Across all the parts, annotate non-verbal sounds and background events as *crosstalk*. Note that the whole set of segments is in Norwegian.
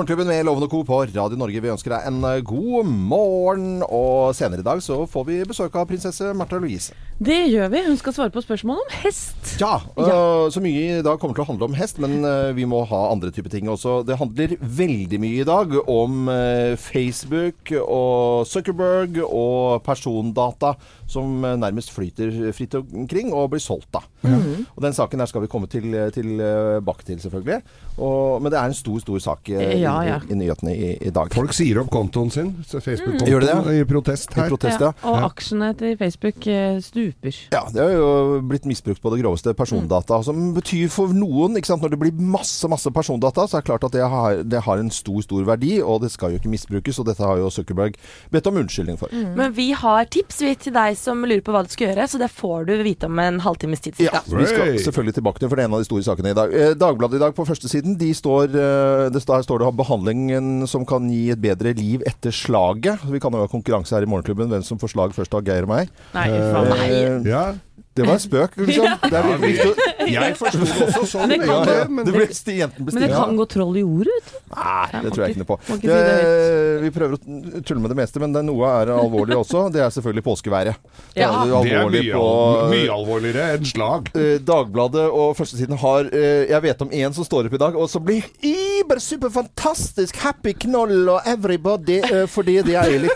Morgenklubben med Lovende Co. på Radio Norge. Vi ønsker deg en eh, god morgen. Og senere i dag så får vi besøk av prinsesse Märtha Louise. Det gjør vi. Hun skal svare på spørsmål om hest. Ja, øh, så mye i dag kommer til å handle om hest, men øh, vi må ha andre typer ting også. Det handler veldig mye i dag om øh, Facebook og Zuckerberg og persondata som øh, nærmest flyter fritt omkring og blir solgt, da. Og den saken der skal vi komme til, tilbake til, selvfølgelig. Og, men det er en stor, stor sak øh, Ja, ja. I, i nyhetene i, i dag. Folk sier opp kontoen sin, Facebook-kontoen, mm. i protest I her. protest, ja. Og aksjene til Facebook eh, stuper. Ja, det har jo blitt misbrukt på det groveste persondata. Som betyr for noen ikke sant? Når det blir masse masse persondata, så er det klart at det har, det har en stor stor verdi, og det skal jo ikke misbrukes. Og dette har jo Zuckerberg bedt om unnskyldning for. Men vi har tips vi til deg som lurer på hva du skal gjøre, så det får du vite om en halvtimes tid. Ja, vi skal selvfølgelig tilbake til for det er en av de store sakene i dag. Eh, Dagbladet i dag på førstesiden de står, eh, det står, her står det om behandlingen som kan gi et bedre liv etter slaget. Vi kan jo ha konkurranse her i Morgenklubben hvem som får slag først av Geir og meg. Nei, meg. Eh, Ja, det var en spøk, liksom. *laughs* Er viktig jeg forsto det også sånn. Det ja, men det ble, jenten Men det kan gå troll i ordet, vet du. Nei, det tror jeg ikke noe på. Det, vi prøver å tulle med det meste, men det, noe er alvorlig også. Det er selvfølgelig påskeværet. Det Ja. er jo Det er mye, på mye alvorligere enn slag. eh, Dagbladet og førstesiden har eh, Jeg vet om én som står opp i dag, og som blir iber superfantastisk happy knoll og everybody, fordi det er Eli,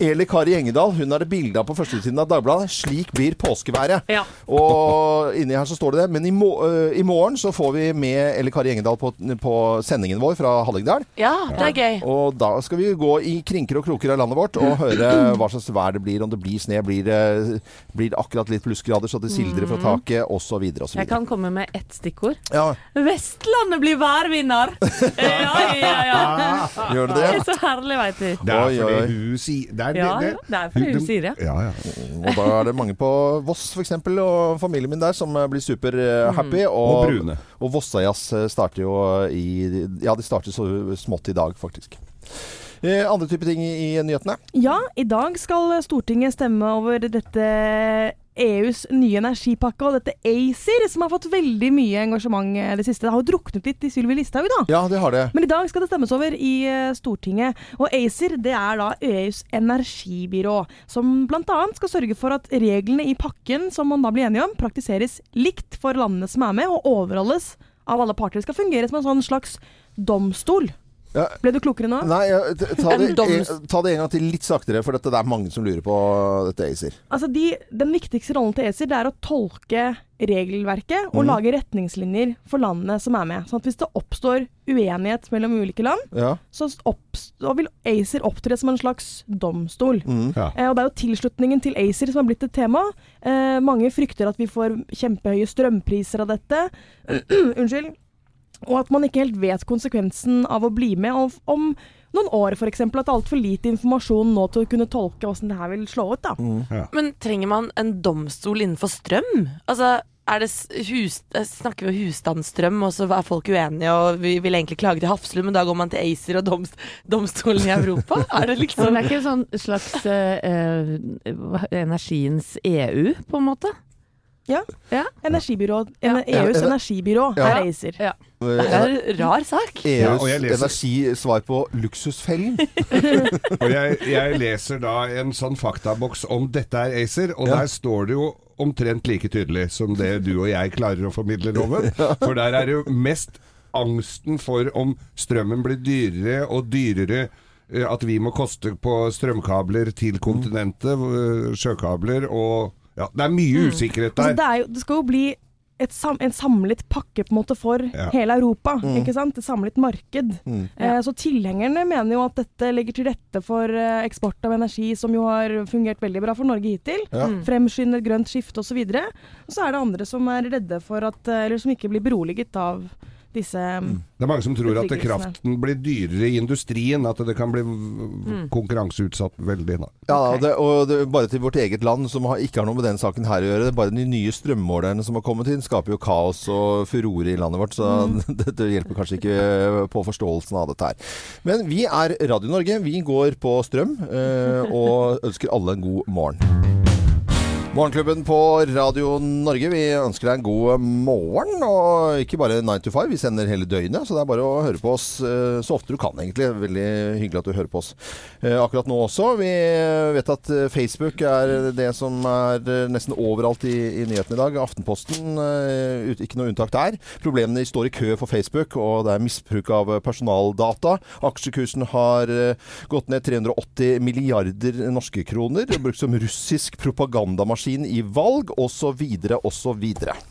Eli Kari Engedal. Hun har det bilde av på førstesiden av Dagbladet. Slik blir påskeværet. Ja. Og inni her så står det det. Men i, mo eh, i morgen så får vi med Eli Kari Engedal på, på sendingen vår fra Hallingdal. Ja, det er gøy. Og da skal vi gå i krinker og kroker av landet vårt og høre hva slags vær det blir. Om det blir sne, blir det, blir det akkurat litt plussgrader så det sildrer fra taket, osv. osv. Jeg kan komme med ett stikkord. Ja, Vestlandet blir værvinner! *laughs* Ja, ja, ja. gjør det Det er så herlig, veit du. Det er fordi hun sier det er, Ja, det, ja, det er fordi hun sier det. Ja, ja. Og da er det mange på Voss f.eks. og familien min der som eh, blir superhappy. Og, Og brune. Og Vossajazz eh, starter jo i Ja, de starter så smått i dag, faktisk. Eh, andre typer ting i, i nyhetene? Ja, i dag skal Stortinget stemme over dette EUs nye energipakke og dette ACER, som har fått veldig mye engasjement eh, det siste. Det har jo druknet litt i Sylvi Listhaug, da. Ja, det har det. Men i dag skal det stemmes over i eh, Stortinget. Og ACER det er da EUs energibyrå, som bl.a. skal sørge for at reglene i pakken som man da blir enige om, praktiseres likt for landene som er med, og overholdes av alle parter. Det skal fungere som en sånn slags domstol. Ja. Ble du klokere nå? Nei, ja, ta, det, En ta det en gang til litt saktere, for dette, det er mange som lurer på dette ACER. Altså de, Den viktigste rollen til ACER det er å tolke regelverket og mm. lage retningslinjer for landene som er med. Sånn at hvis det oppstår uenighet mellom ulike land, Ja. så vil ACER opptre som en slags domstol. Mm. Ja. Eh, og Det er jo tilslutningen til ACER som har blitt et tema. Eh, mange frykter at vi får kjempehøye strømpriser av dette. *clears throat* Unnskyld. Og at man ikke helt vet konsekvensen av å bli med. Og om noen år f.eks. at det er altfor lite informasjon nå til å kunne tolke hvordan det her vil slå ut. da. Men trenger man en domstol innenfor strøm? Altså, er det hus, eh, snakker vi om husstandsstrøm, og så er folk uenige, og vi vil egentlig klage til Hafslund, men da går man til ACER og domst, *laughs* domstolen i Europa? Er det liksom det er ikke en sånn slags eh, energiens EU, på en måte? Ja. Ja. Energibyrå, Ja. EUs energibyrå Ja. er ACER. Ja. Det er en rar sak. EUs Ja, og jeg energisvar på luksusfellen. *laughs* Og jeg, jeg leser da en sånn faktaboks om dette er ACER, og Ja. der står det jo omtrent like tydelig som det du og jeg klarer å formidle, Loven. For der er det jo mest angsten for om strømmen blir dyrere og dyrere. eh, At vi må koste på strømkabler til kontinentet, eh, sjøkabler og Ja, det er mye usikkerhet Altså, der. det, er jo, det skal jo bli sam, en samlet pakke på en måte for Ja. hele Europa. ikke sant? Et samlet marked. Mm. Eh, så tilhengerne mener jo at dette legger til rette for eh, eksport av energi, som jo har fungert veldig bra for Norge hittil. Ja. Fremskynder grønt skifte osv. Og, og så er det andre som er redde for at eh, Eller som ikke blir beroliget av disse mm. Det er mange som tror at kraften blir dyrere i industrien, at det kan bli mm. konkurranseutsatt veldig. Da. Ja, okay. det, og det, bare til vårt eget land, som har, ikke har noe med den saken her å gjøre. Bare de nye strømmålerne som har kommet inn, skaper jo kaos og furore i landet vårt. Så *laughs* dette hjelper kanskje ikke på forståelsen av dette her. Men vi er Radio Norge. Vi går på strøm øh, *laughs* og ønsker alle en god morgen. Morgenklubben på Radio Norge, vi ønsker deg en god morgen. Og ikke bare 9 to 5, vi sender hele døgnet. Så det er bare å høre på oss eh, så ofte du kan, egentlig. Veldig hyggelig at du hører på oss eh, akkurat nå også. Vi vet at eh, Facebook er det som er eh, nesten overalt i, i nyhetene i dag. Aftenposten, eh, ikke noe unntak der. Problemene står i kø for Facebook, og det er misbruk av personaldata. Aksjekursen har eh, gått ned 380 milliarder norske kroner. Brukt som russisk propagandamaskin i valg, osv., osv.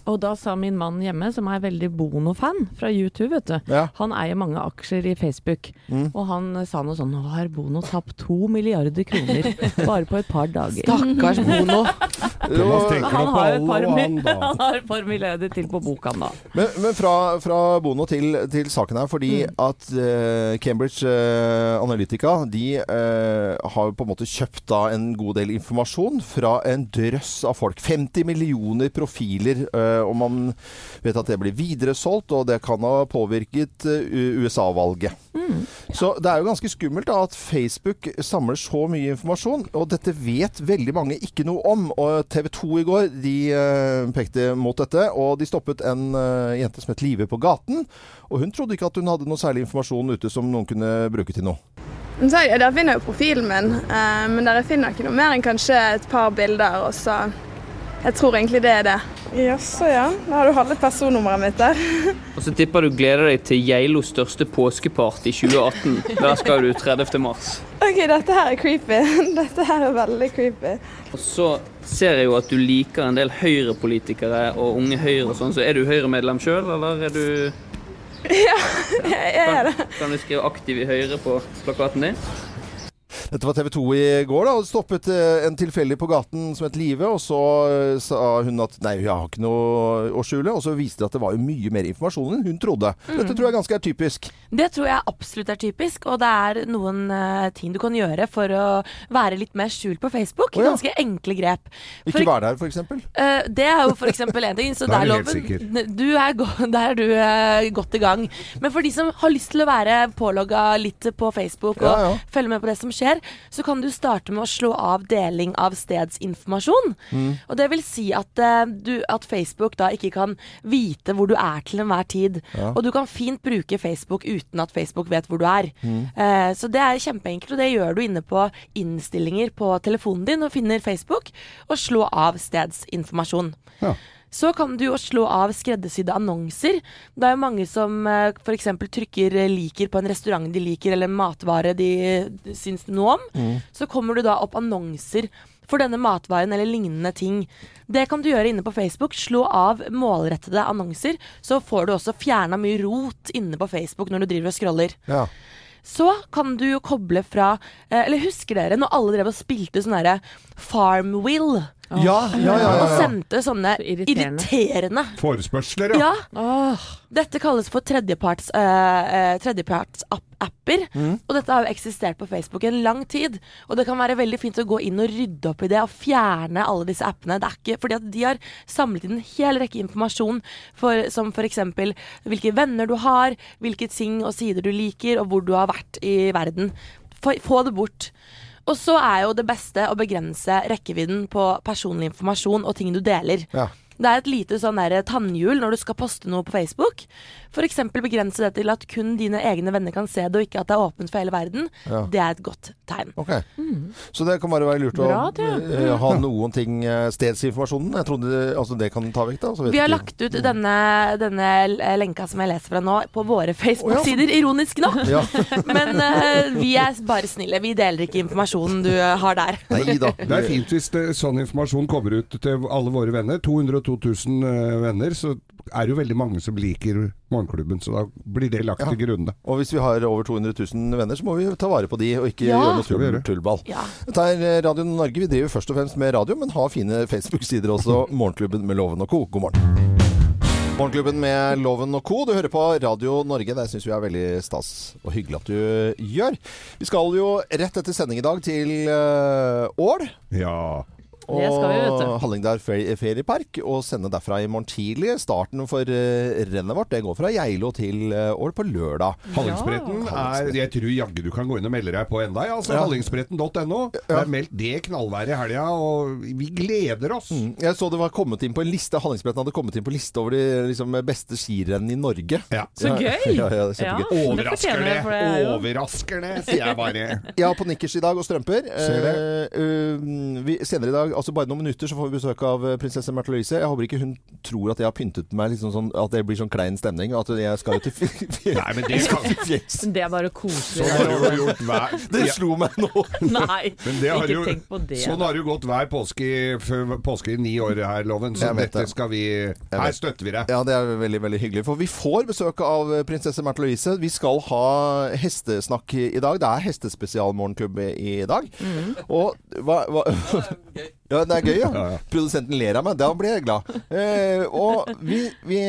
Og da sa min mann hjemme, som er veldig Bono-fan fra YouTube, vet du. Ja. Han eier mange aksjer i Facebook. Mm. Og han sa noe sånn Nå har Bono tapt to milliarder kroner bare på et par dager. Stakkars Bono. *laughs* Thomas tenker nå på alle og han, da. *laughs* han har et par milliarder til på boka da. Men, men fra, fra Bono til, til saken her, fordi at uh, Cambridge uh, Analytica de uh, har på en måte kjøpt da en god del informasjon fra en drøss av folk. 50 millioner profiler, og man vet at det blir videresolgt, og det kan ha påvirket USA-valget. Så det er jo ganske skummelt da at Facebook samler så mye informasjon, og dette vet veldig mange ikke noe om. Og TV 2 i går de eh, pekte mot dette, og de stoppet en eh, jente som het Live på gaten. Og hun trodde ikke at hun hadde noe særlig informasjon ute som noen kunne bruke til noe. Ja, Der finner jeg jo profilen min, eh, men der finner ikke noe mer enn kanskje et par bilder. og så Jeg tror egentlig det er det. Jaså ja. Da har du halve personnummeret mitt der. *laughs* Og så tipper du gleder deg til Geilos største påskeparty 2018. Der skal du 30. mars. OK, dette her er creepy. *laughs* Dette her er veldig creepy. Og så ser jeg jo at du liker en del Høyre-politikere og Unge Høyre og sånn, så er du Høyre-medlem sjøl, eller er du Ja, *laughs* Jeg er det. Kan du skrive 'aktiv i Høyre' på plakaten din? Dette var TV 2 i går, da, og stoppet eh, en tilfeldig på gaten som het Live. Og så eh, sa hun at nei, jeg har ikke noe å skjule. Og så viste det at det var jo mye mer informasjon enn hun trodde. Dette tror jeg ganske er typisk. Det tror jeg absolutt er typisk, og det er noen uh, ting du kan gjøre for å være litt mer skjult på Facebook. Oh, ja. Ganske enkle grep. Ikke For- være der, f.eks. Uh, det er jo for eksempel en ting. Så *laughs* er der, loven, du er *laughs* der er du uh, godt i gang. Men for de som har lyst til å være pålogga litt på Facebook og Ja, ja. følge med på det som skjer, så kan du starte med å slå av deling av stedsinformasjon. Mm. Og det vil si at, uh, du, at Facebook da ikke kan vite hvor du er til enhver tid. Ja. Og du kan fint bruke Facebook uten at Facebook vet hvor du er. Mm. Uh, så det er kjempeenkelt, og det gjør du inne på innstillinger på telefonen din og finner Facebook, og slå av stedsinformasjon. Ja. Så kan du jo slå av skreddersydde annonser. Det er jo mange som eh, f.eks. trykker eh, liker på en restaurant de liker, eller en matvare de eh, syns noe om. Mm. Så kommer du da opp annonser for denne matvaren eller lignende ting. Det kan du gjøre inne på Facebook. Slå av målrettede annonser, så får du også fjerna mye rot inne på Facebook når du driver og scroller. Ja. Så kan du jo koble fra Eller husker dere når alle drev og spilte sånn derre Farmwill? Ja, ja, ja, ja, Og sendte sånne irriterende. irriterende Forespørsler, ja. ja, Åh, dette kalles for tredjeparts, eh, eh, tredjeparts-apper. Mm. Og dette har jo eksistert på Facebook i en lang tid. Og det kan være veldig fint å gå inn og rydde opp i det og fjerne alle disse appene. Det er ikke fordi at de har samlet inn en hel rekke informasjon for, som f.eks. hvilke venner du har, hvilke ting og sider du liker, og hvor du har vært i verden. Få, få det bort. Og så er jo det beste å begrense rekkevidden på personlig informasjon og ting du deler. Ja. Det er et lite sånn der tannhjul når du skal poste noe på Facebook. F.eks. begrense det til at kun dine egne venner kan se det, og ikke at det er åpent for hele verden. Ja. Det er et godt tegn. Ok. Så det kan bare være lurt Bra, å det. eh, ha noen ting eh, Stedsinformasjonen. Jeg trodde det- altså det kan ta vekk, da. så vet Vi har ikke- lagt ut denne, denne lenka som jeg leser fra nå, på våre Facebook-sider, ironisk nok. Ja. *laughs* Men uh, vi er bare snille. Vi deler ikke informasjonen du har der. Nei da. Det er fint hvis det, sånn informasjon kommer ut til alle våre venner. 202 000 eh, venner, så er det jo veldig mange som liker Morgenklubben. Så da blir det lagt Ja. til grunne. Og hvis vi har over 200 000 venner, så må vi ta vare på de, og ikke Ja. gjøre noe tull, tullball. Ja. Dette er eh, Radio Norge. Vi driver først og fremst med radio, men har fine Facebook-sider også. *laughs* Morgenklubben med Loven og Co. God morgen. Morgenklubben med Loven og Co. Du hører på Radio Norge. Det syns vi er veldig stas og hyggelig at du gjør. Vi skal jo rett etter sending i dag til Ål. Uh, Ja. Og Hallingdal feriepark. Og sende derfra i morgen tidlig. Starten for uh, rennet vårt det går fra Geilo til uh, Ål på lørdag. Hallingsbretten er Jeg tror jaggu du kan gå inn og melde deg på enda, ja. Altså, Ja. Hallingsbretten.no. Det er meldt det knallværet i helga, og vi gleder oss. Mm. Jeg så det var kommet inn på en liste Hallingsbretten hadde kommet inn på liste over de liksom, beste skirennene i Norge. Ja. Så gøy! *laughs* Ja, ja, det er. Ja. Overrasker det! er Overrasker det, sier jeg bare. *laughs* Jeg har på nikkers i dag og strømper. Ser det. Uh, vi, senere i dag, altså bare noen minutter, så får vi besøk av eh, prinsesse Märtha Louise. Jeg håper ikke hun tror at jeg har pyntet meg liksom sånn, at det blir sånn klein stemning. At jeg skal jo til fj- fj- *laughs* Nei, men det skal. Det er bare koselig. Sånn har du gjort hver *laughs* Det slo meg nå. Nei, *laughs* men det har ikke jo, tenk på det. Sånn har det jo gått hver påske i, påske i ni år her, Loven. Så dette skal vi Her støtter vi deg. Ja, det er veldig veldig hyggelig. For vi får besøk av eh, prinsesse Märtha Louise. Vi skal ha hestesnakk i dag. Det er hestespesialmorgenklubb i dag. Og hva, hva Ja, det er gøy, ja. *laughs* Ja, ja. Produsenten ler av meg. Da blir jeg glad. Eh, og vi, vi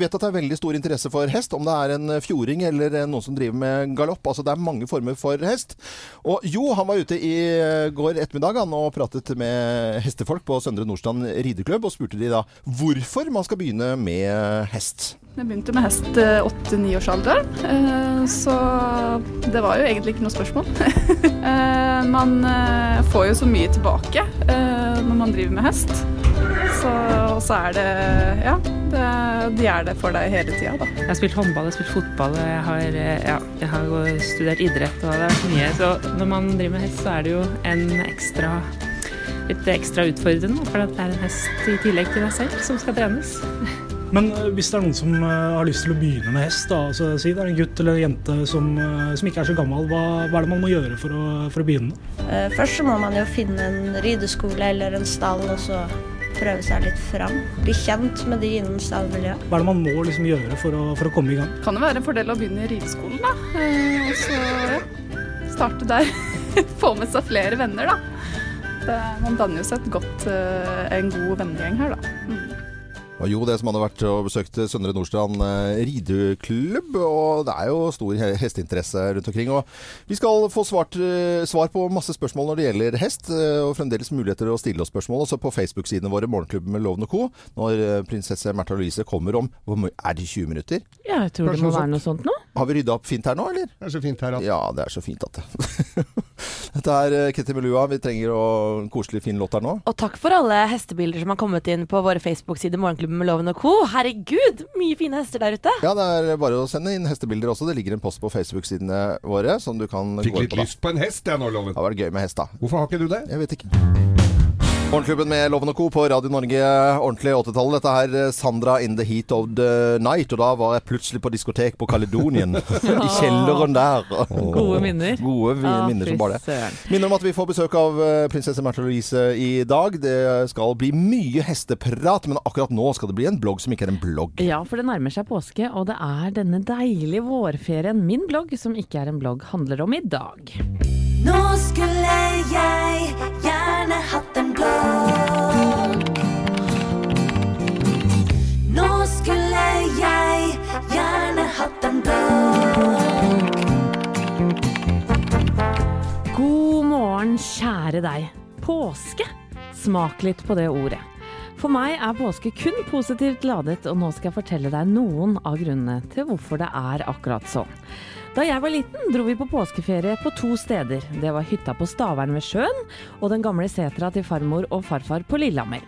vet at det er veldig stor interesse for hest, om det er en fjording eller noen som driver med galopp. Altså det er mange former for hest. Og Jo, han var ute i går ettermiddag han, og pratet med hestefolk på Søndre Nordstrand rideklubb, og spurte de da hvorfor man skal begynne med hest. Jeg begynte med hest eh, åtte-niårsalderen, alder, så det var jo egentlig ikke noe spørsmål. *laughs* Eh, Man eh, får jo så mye tilbake eh, når man driver med hest. Så, og så er det Ja, de er det for deg hele tida, da. Jeg har spilt håndball, jeg har spilt fotball, jeg har, eh, ja, jeg har studert idrett. og det er så mye. Så når man driver med hest, så er det jo en ekstra, litt ekstra utfordrende. For det er en hest i tillegg til deg selv som skal trenes. *laughs* Men eh, hvis det er noen som eh, har lyst til å begynne med hest, da, altså, si det er en gutt eller en jente som, eh, som ikke er så gammel, hva, hva er det man må gjøre for å, for å begynne? Eh, Først så må man jo finne en rideskole eller en stall, og så prøve seg litt fram. Bli kjent med de innen stallmiljøet. Hva er det man må liksom gjøre for å, for å komme i gang? Kan det være en fordel å begynne i rideskolen, da. Eh, Og så ja, starte der. *laughs* Få med seg flere venner, da. Det, man danner jo seg et godt, en god vennegjeng her, da. Og jo, det som hadde vært og besøkt Søndre Nordstrand eh, rideklubb, og det er jo stor hesteinteresse rundt omkring. Og vi skal få svart, eh, svar på masse spørsmål når det gjelder hest, eh, og fremdeles muligheter å stille oss spørsmål også på Facebook-sidene våre, Morgenklubben med Loven og Co. Når prinsesse Märtha Louise kommer om hvor mye- Er det 20 minutter? Ja, jeg tror Kanskje det må være noe sånt nå. Har vi rydda opp fint her nå, eller? Det er så fint her at Ja, det er så fint at det *laughs* Dette er Ketty Melua. Vi trenger å en koselig, fin låt her nå. Og takk for alle hestebilder som har kommet inn på våre Facebook-sider Morgenklubben med Loven og Co. Herregud, mye fine hester der ute. Ja, det er bare å sende inn hestebilder også. Det ligger en post på Facebook-sidene våre som du kan Fikk gå inn litt på. da. lyst på en hest, jeg nå, Loven. Det hadde vært gøy med hest, da. Hvorfor har ikke du det? Jeg vet ikke. Morgenklubben med Loven og Co. på Radio Norge, ordentlig 80-tallet. Dette her eh, Sandra in the heat of the night. Og da var jeg plutselig på diskotek på Kaledonien. *laughs* I kjelleren der. Gode minner. Gode Ah, minner som bare det. Minner om at vi får besøk av eh, prinsesse Märtha Louise i dag. Det skal bli mye hesteprat, men akkurat nå skal det bli en blogg som ikke er en blogg. Ja, for det nærmer seg påske, og det er denne deilige vårferien min blogg, som ikke er en blogg, handler om i dag. Nå skulle jeg Nå skulle jeg gjerne hatt en blogg. God morgen, kjære deg. Påske. Smak litt på det ordet. For meg er påske kun positivt ladet, og nå skal jeg fortelle deg noen av grunnene til hvorfor det er akkurat sånn. Da jeg var liten, dro vi på påskeferie på to steder. Det var hytta på Stavern ved sjøen, og den gamle setra til farmor og farfar på Lillehammer.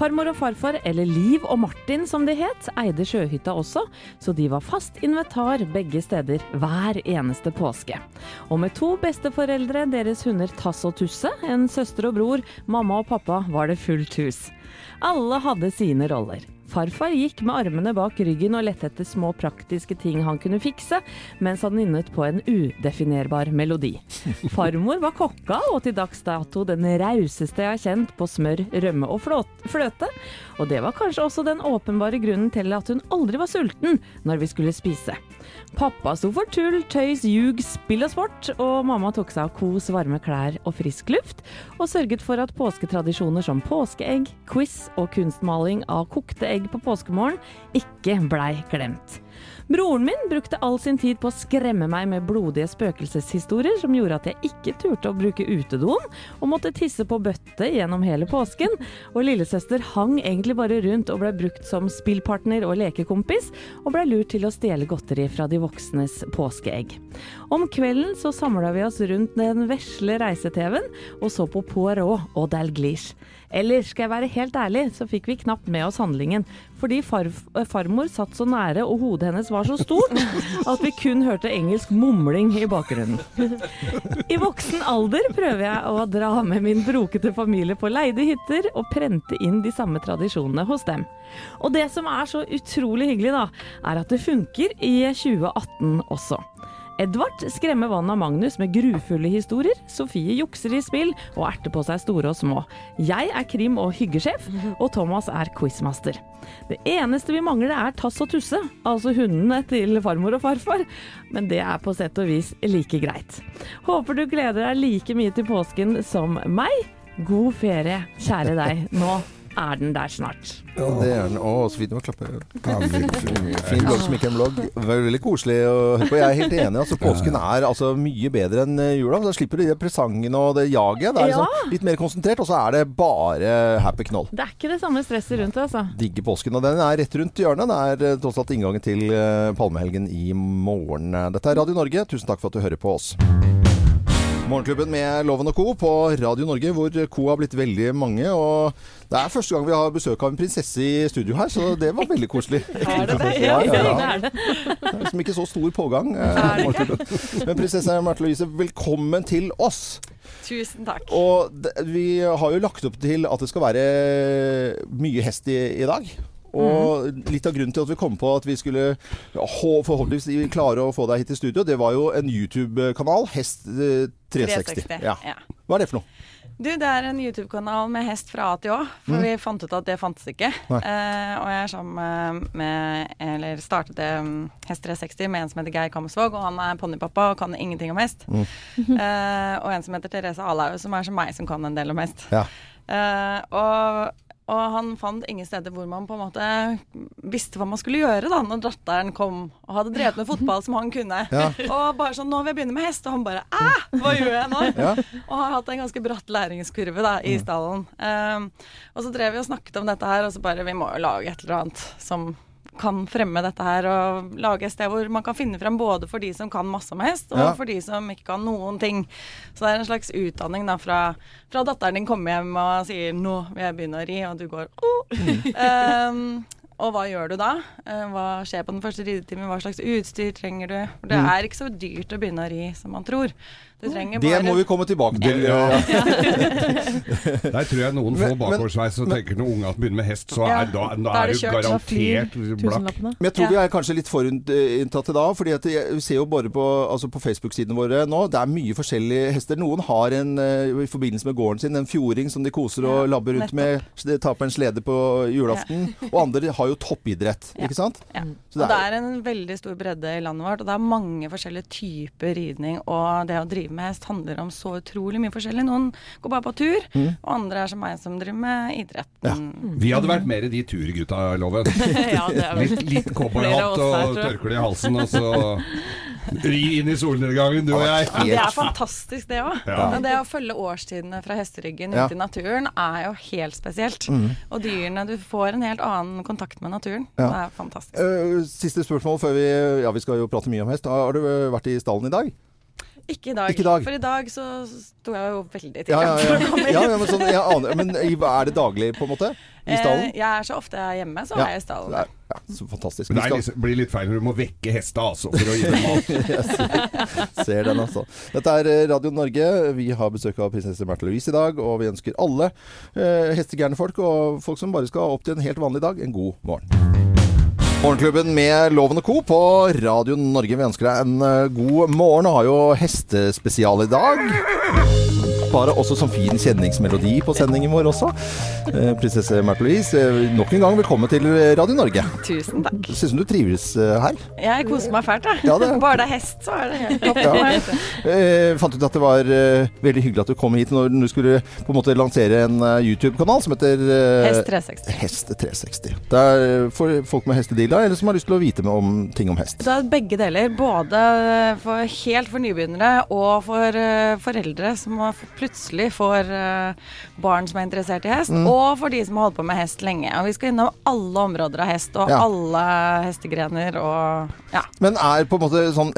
Farmor og farfar, eller Liv og Martin som de het, eide sjøhytta også, så de var fast invitar begge steder hver eneste påske. Og med to besteforeldre, deres hunder Tass og Tusse, en søster og bror, mamma og pappa, var det fullt hus. Alle hadde sine roller. Farfar gikk med armene bak ryggen og lette etter små praktiske ting han kunne fikse, mens han nynnet på en udefinerbar melodi. *laughs* Farmor var kokka, og til dags dato den rauseste jeg har kjent på smør, rømme og fløte. Og det var kanskje også den åpenbare grunnen til at hun aldri var sulten når vi skulle spise. Pappa sto for tull, tøys, ljug, spill og sport, og mamma tok seg av kos, varme klær og frisk luft, og sørget for at påsketradisjoner som påskeegg, quiz og kunstmaling av kokte egg på påskemorgen ikke blei glemt. Broren min brukte all sin tid på å skremme meg med blodige spøkelseshistorier som gjorde at jeg ikke turte å bruke utedoen, og måtte tisse på bøtte gjennom hele påsken. Og lillesøster hang egentlig bare rundt og ble brukt som spillpartner og lekekompis, og ble lurt til å stjele godteri fra de voksnes påskeegg. Om kvelden så samla vi oss rundt den vesle reise-TV-en og så på Poirot og Dalglish. Eller skal jeg være helt ærlig, så fikk vi knapt med oss handlingen. Fordi far, farmor satt så nære og hodet hennes var så stort *laughs* at vi kun hørte engelsk mumling i bakgrunnen. I voksen alder prøver jeg å dra med min brokete familie på leide hytter og prente inn de samme tradisjonene hos dem. Og det som er så utrolig hyggelig, da, er at det funker i 2018 også. Edvard skremmer vannet av Magnus med grufulle historier. Sofie jukser i spill og erter på seg store og små. Jeg er krim- og hyggesjef, og Thomas er quizmaster. Det eneste vi mangler er Tass og Tusse, altså hundene til farmor og farfar. Men det er på sett og vis like greit. Håper du gleder deg like mye til påsken som meg. God ferie, kjære deg. Nå er den der snart. Ja, det er den. Å, så fint å klappe. Fin blogg som ikke er en blogg. Veldig koselig å høre på. Jeg er helt enig. Altså, påsken er altså mye bedre enn eh, jula. Da slipper du de presangene og det jaget. Det er liksom litt mer konsentrert, og så er det bare happy knoll. Det er ikke det samme stresset rundt det, altså. Digger påsken. Og den er rett rundt hjørnet. Det er eh, tross alt inngangen til eh, palmehelgen i morgen. Dette er Radio Norge. Tusen takk for at du hører på oss. Morgenklubben med Loven og Co. på Radio Norge, hvor co har blitt veldig mange. Og det er første gang vi har besøk av en prinsesse i studio her, så det var veldig koselig. *laughs* Er det det? Ja, ja, ja. *laughs* det er liksom ikke så stor pågang. eh, Men prinsesse Märtha Louise, velkommen til oss. Tusen takk. Og vi har jo lagt opp til at det skal være mye hest i, i dag. Og litt av grunnen til at vi kom på at vi skulle forhåpentligvis klare å få deg hit i studio, det var jo en YouTube-kanal, Hest eh, 360. 360, Ja. ja. Hva er det for noe? Du, det er en YouTube-kanal med hest fra A til Å. For Mm. vi fant ut at det fantes ikke. Eh, og jeg er sammen med Eller startet um, Hest 360 med en som heter Geir Kamsvåg, og han er ponnipappa og kan ingenting om hest. Mm. *laughs* Eh, og en som heter Therese Alhaug, som er som meg, som kan en del om hest. Ja. Eh, og, og han fant ingen steder hvor man på en måte visste hva man skulle gjøre da når datteren kom og hadde drevet med fotball som han kunne. Ja. Og bare sånn 'Nå vil jeg begynne med hest.' Og han bare 'Æ, hva gjør jeg nå?' Ja. Og har hatt en ganske bratt læringskurve da, i stallen. Um, og så drev vi og snakket om dette her, og så bare Vi må jo lage et eller annet som kan fremme dette her, og lage et sted hvor man kan finne frem både for de som kan masse om hest, og Ja. for de som ikke kan noen ting. Så det er en slags utdanning da fra, fra datteren din kommer hjem og sier 'nå vil jeg begynne å ri', og du går «Åh». um, *laughs* og hva gjør du da? Eh, Hva skjer på den første ridetimen? Hva slags utstyr trenger du? Det Mm. er ikke så dyrt å begynne å ri som man tror. Det bare må vi komme tilbake til. Ja. *laughs* Der tror jeg noen får bakoversveis og tenker når unge begynner med hest, så er, da, da da er er det du. Da garantert blakk. Men jeg tror vi er kanskje litt forutinntatt i dag. fordi at jeg ser jo bare på, altså på Facebook-sidene våre nå, det er mye forskjellige hester. Noen har en, eh, i forbindelse med gården sin en fjording som de koser og labber rundt med. De tar på en slede på julaften. Og andre har jo toppidrett, ikke sant? Ja. Det er en veldig stor bredde i landet vårt, og det er mange forskjellige typer ridning. Og det å drive med hest handler om så utrolig mye forskjellig. Noen går bare på tur, Mm. og andre er som meg som driver med idrett. Ja. Vi hadde vært mer de turgutta, Loven. *laughs* ja, det Litt, litt cowboyhatt *laughs* og tørkle i halsen, og så ri inn i solnedgangen, du og jeg. Ja, det er fantastisk, det òg. Det å følge årstidene fra hesteryggen Ja. ute i naturen er jo helt spesielt. Mm. Og dyrene Du får en helt annen kontakt med naturen. Ja. Det er fantastisk. Uh, siste spørsmål før vi Ja, vi skal jo prate mye om hest. Har du eh, vært i stallen i dag? Ikke i dag. Ikke i dag. For i dag så sto jeg jo veldig til. Ja, ja, ja. ja, ja men, sånn, jeg aner, men er det daglig, på en måte? I stallen? Eh, jeg er så ofte jeg er hjemme, så Ja, er jeg i stallen. det er- Ja, så fantastisk. Men det skal- liksom, blir litt feil når du må vekke hesta, altså, for å gi dem mat. *laughs* Jeg ser, ser den, altså. Dette er eh, Radio Norge. Vi har besøk av prinsesse Märtha Louise i dag, og vi ønsker alle eh, hestegærne folk og folk som bare skal opp til en helt vanlig dag, en god morgen. Morgenklubben med Loven og Co. på Radio Norge. Vi ønsker deg en eh, god morgen og har jo hestespesial i dag. Bare også som fin kjenningsmelodi på sendingen vår også. Eh, Prinsesse Märtha Louise, eh, nok en gang velkommen til Radio Norge. Tusen takk. Syns du trives eh, her. Jeg koser meg fælt, jeg. Ja, det- *laughs* Bare det er hest, så er det helt topp. Ja. Eh, fant ut at det var veldig hyggelig at du kom hit når du skulle på en måte lansere en YouTube-kanal som heter Hest 360. Hest 360. Det er for folk med hestedilla, eller som har lyst til å vite om ting om hest. Det er begge deler. Både for helt for nybegynnere og for foreldre som har- plutselig får eh, barn som er interessert i hest, Mm. og for de som har holdt på med hest lenge. Og vi skal innom alle områder av hest, og Ja. alle hestegrener og ja. Men er på en måte sånn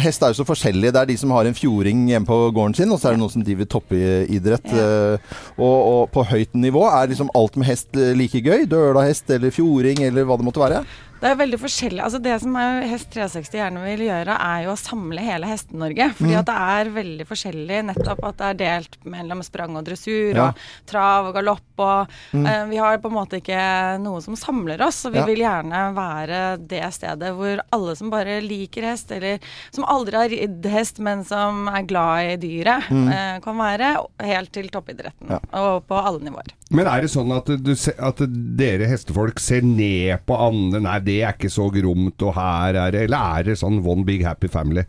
Hest er jo så forskjellig. Det er de som har en fjording hjemme på gården sin, og så er det noen som driver toppidrett. Ja. Og, og på høyt nivå er liksom alt med hest eh, like gøy. Dølahest eller fjording eller hva det måtte være. Det er veldig forskjellig. Altså det som Hest 360 gjerne vil gjøre, er jo å samle hele Heste-Norge. Fordi Mm. at det er veldig forskjellig. Nettopp at det er delt mellom sprang og dressur, Ja. og trav og galopp. Og Mm. uh, vi har på en måte ikke noe som samler oss. Og vi Ja. vil gjerne være det stedet hvor alle som bare liker hest, eller som aldri har ridd hest, men som er glad i dyret, Mm. uh, kan være. Helt til toppidretten. Ja. Og på alle nivåer. Men er det sånn at, du, at dere hestefolk ser ned på andre? Nei, det er ikke så gromt, og her er det Eller er det sånn one big happy family?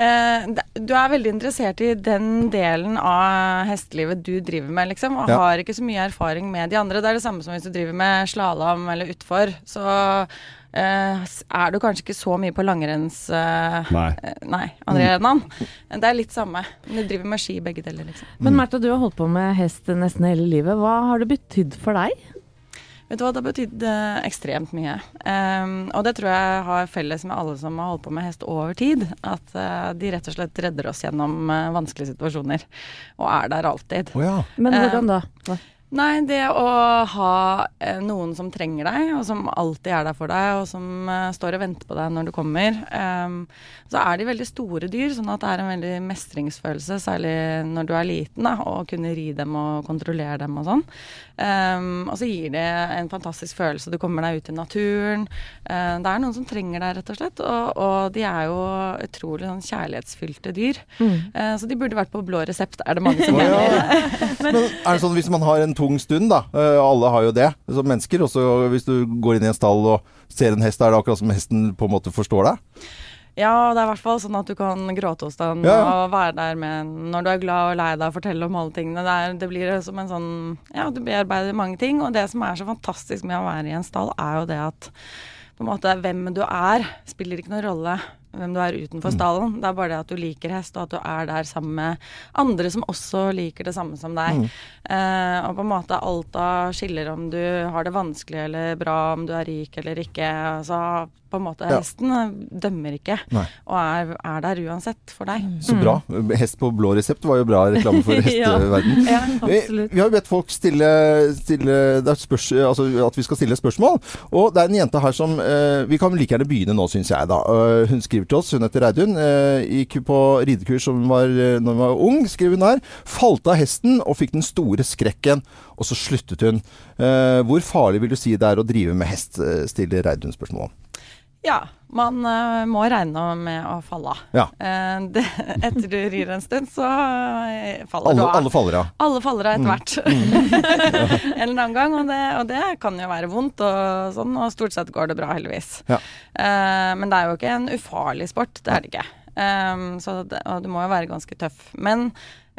Eh, du er veldig interessert i den delen av hestelivet du driver med, liksom, og Ja. har ikke så mye erfaring med de andre. Det er det samme som hvis du driver med slalåm eller utfor. Så er du kanskje ikke så mye på langrenns... eh, Nei. eh, nei, andre arenaen. Det er litt samme. Men Du driver med ski begge deler, liksom. Men Märtha, du har holdt på med hest nesten hele livet. Hva har det betydd for deg? Vet du hva, det har betydd eh, ekstremt mye. Um, og det tror jeg har felles med alle som har holdt på med hest over tid. At uh, de rett og slett redder oss gjennom uh, vanskelige situasjoner. Og er der alltid. Men Eh, hvordan da? Hva? Nei, det å ha eh, noen som trenger deg, og som alltid er der for deg, og som eh, står og venter på deg når du kommer. Eh, så er de veldig store dyr, sånn at det er en veldig mestringsfølelse, særlig når du er liten, da, å kunne ri dem og kontrollere dem og sånn. Ehm, og så gir det en fantastisk følelse. Du kommer deg ut i naturen. Eh, det er noen som trenger deg, rett og slett. Og, og de er jo utrolig sånn kjærlighetsfylte dyr. Mm. Eh, så de burde vært på blå resept, er det mange som ja. mener. Men er det sånn hvis man har en tung stund, da, eh, alle har jo det som mennesker, Også hvis du går inn i en stall og ser en hest, er det akkurat som hesten på en måte forstår deg? Ja, det er i hvert fall sånn at du kan gråte hos den Ja, ja. og være der med når du er glad og lei deg og fortelle om alle tingene. Det, er, det blir som en sånn Ja, du bearbeider mange ting. Og det som er så fantastisk med å være i en stall, er jo det at på en måte hvem du er, spiller ikke noen rolle hvem du er utenfor Mm. stallen. Det er bare det at du liker hest, og at du er der sammen med andre som også liker det samme som deg. Mm. Eh, og på en måte alt av skiller om du har det vanskelig eller bra, om du er rik eller ikke. Altså på en måte Ja. Hesten eh, dømmer ikke, Nei. og er, er der uansett for deg. Så bra. Hest på blå resept var jo bra reklame for *laughs* hesteverden. Ja, vi, vi har jo bedt folk stille, stille spørs, altså at vi skal stille spørsmål. Og det er en jente her som eh, Vi kan like gjerne begynne nå, syns jeg. da. Eh, hun skriver til oss, hun heter Reidun. eh, gikk på ridekurs som var, eh, når hun var ung, skriver hun her. Falt av hesten og fikk den store skrekken, og så sluttet hun. Eh, hvor farlig vil du si det er å drive med hest, stiller Reidun spørsmål om. Ja, man uh, må regne med å falle av. Ja. Uh, det, etter du rir en stund, så uh, faller Alle, du av. alle faller av. Alle faller av etter Mm. hvert. *laughs* *laughs* en eller annen gang, og det, og det kan jo være vondt, og sånn, og stort sett går det bra, heldigvis. Ja. Men det er jo ikke en ufarlig sport, det er det ikke. Um, så det, og du må jo være ganske tøff. Men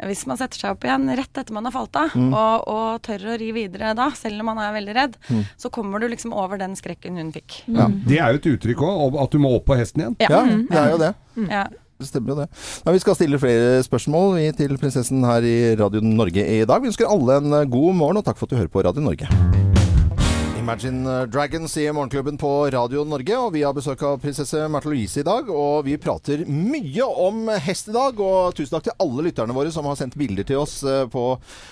hvis man setter seg opp igjen rett etter man har falt av, Mm. og, og tør å ri videre da, selv om man er veldig redd, Mm. så kommer du liksom over den skrekken hun fikk. Ja. Det er jo et uttrykk òg, at du må opp på hesten igjen. Ja. Ja, det er jo det. Ja. Det stemmer jo det. Ja, vi skal stille flere spørsmål vi, til prinsessen her i Radio Norge i dag. Vi ønsker alle en god morgen, og takk for at du hører på Radio Norge. Imagine Dragons i Morgenklubben på Radio Norge, og vi har besøk av prinsesse Märtha Louise i dag. Og vi prater mye om hest i dag, og tusen takk til alle lytterne våre som har sendt bilder til oss eh, på,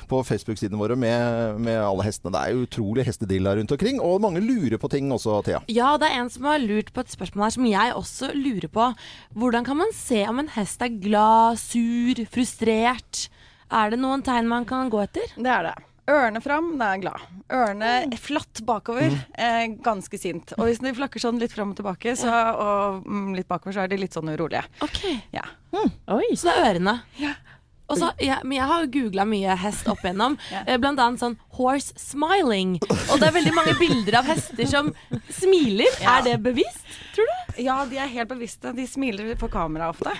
på Facebook-sidene våre med, med alle hestene. Det er utrolig hestedilla rundt omkring, og mange lurer på ting også, Thea. Ja, det er en som har lurt på et spørsmål her som jeg også lurer på. Hvordan kan man se om en hest er glad, sur, frustrert? Er det noen tegn man kan gå etter? Det er det. Ørene fram, da er jeg glad. Ørene flatt bakover, eh, ganske sint. Og hvis de flakker sånn litt fram og tilbake, så, og mm, litt bakover, så er de litt sånn urolige. Ok. Ja. Oi. Så det er ørene. Og så, jeg, men jeg har jo googla mye hest opp igjennom, *laughs* eh, blant annet sånn 'horse smiling'. Og det er veldig mange bilder av hester som smiler. Ja. Er det bevisst, tror du? Ja, de er helt bevisste. De smiler på kamera ofte.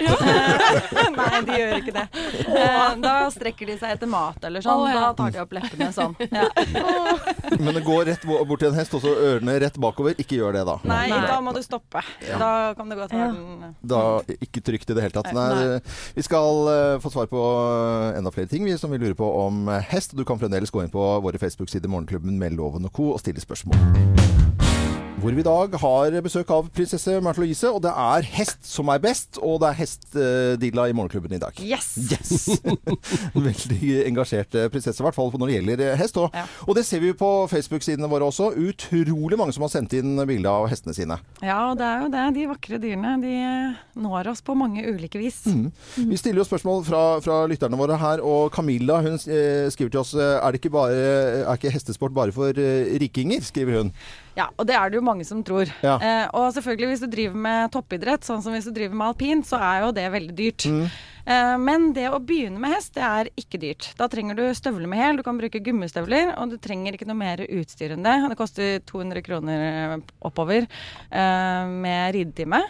*laughs* Nei, de gjør ikke det. Eh, Da strekker de seg etter mat eller sånn. Oh, ja. Da tar de opp leppene sånn. Ja. *laughs* Men det går rett bort til en hest, og så ørene rett bakover. Ikke gjør det, da. Nei, da må du stoppe. Ja. Da kan det godt være Da ikke trygt i det hele tatt. Nei. Nei, vi skal uh, få svar på eh, enda flere ting vi som vi lurer på om hest. Du kan fremdeles gå inn på våre Facebook-sider Morgenklubben med Loven og Co. og stille spørsmål. Hvor vi i dag har besøk av prinsesse Märtha Louise, og det er hest som er best, og det er hestdilla i Morgenklubben i dag. Yes! Yes! *laughs* Veldig engasjert prinsesse, i hvert fall når det gjelder eh, hest. Og, og det ser vi på Facebook-sidene våre også. Utrolig mange som har sendt inn bilde av hestene sine. Ja, og det er jo det. De vakre dyrene de eh, når oss på mange ulike vis. Mm. Vi stiller jo spørsmål fra, fra lytterne våre her, og Camilla hun eh, skriver til oss er, det ikke bare, er ikke hestesport bare for rikinger, skriver hun. Ja, og det er det jo mange som tror. Ja. Eh, og selvfølgelig hvis du driver med toppidrett, sånn som hvis du driver med alpint, så er jo det veldig dyrt. Mm. Eh, men det å begynne med hest, det er ikke dyrt. Da trenger du støvler med hæl, du kan bruke gummistøvler, og du trenger ikke noe mer utstyr enn det. Det koster 200 kroner oppover eh, med ridetime.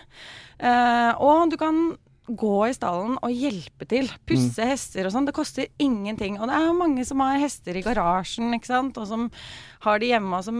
Eh, og du kan gå i stallen og hjelpe til. Pusse hester og sånn. Det koster ingenting. Og det er jo mange som har hester i garasjen, ikke sant, og som har de hjemme, og som,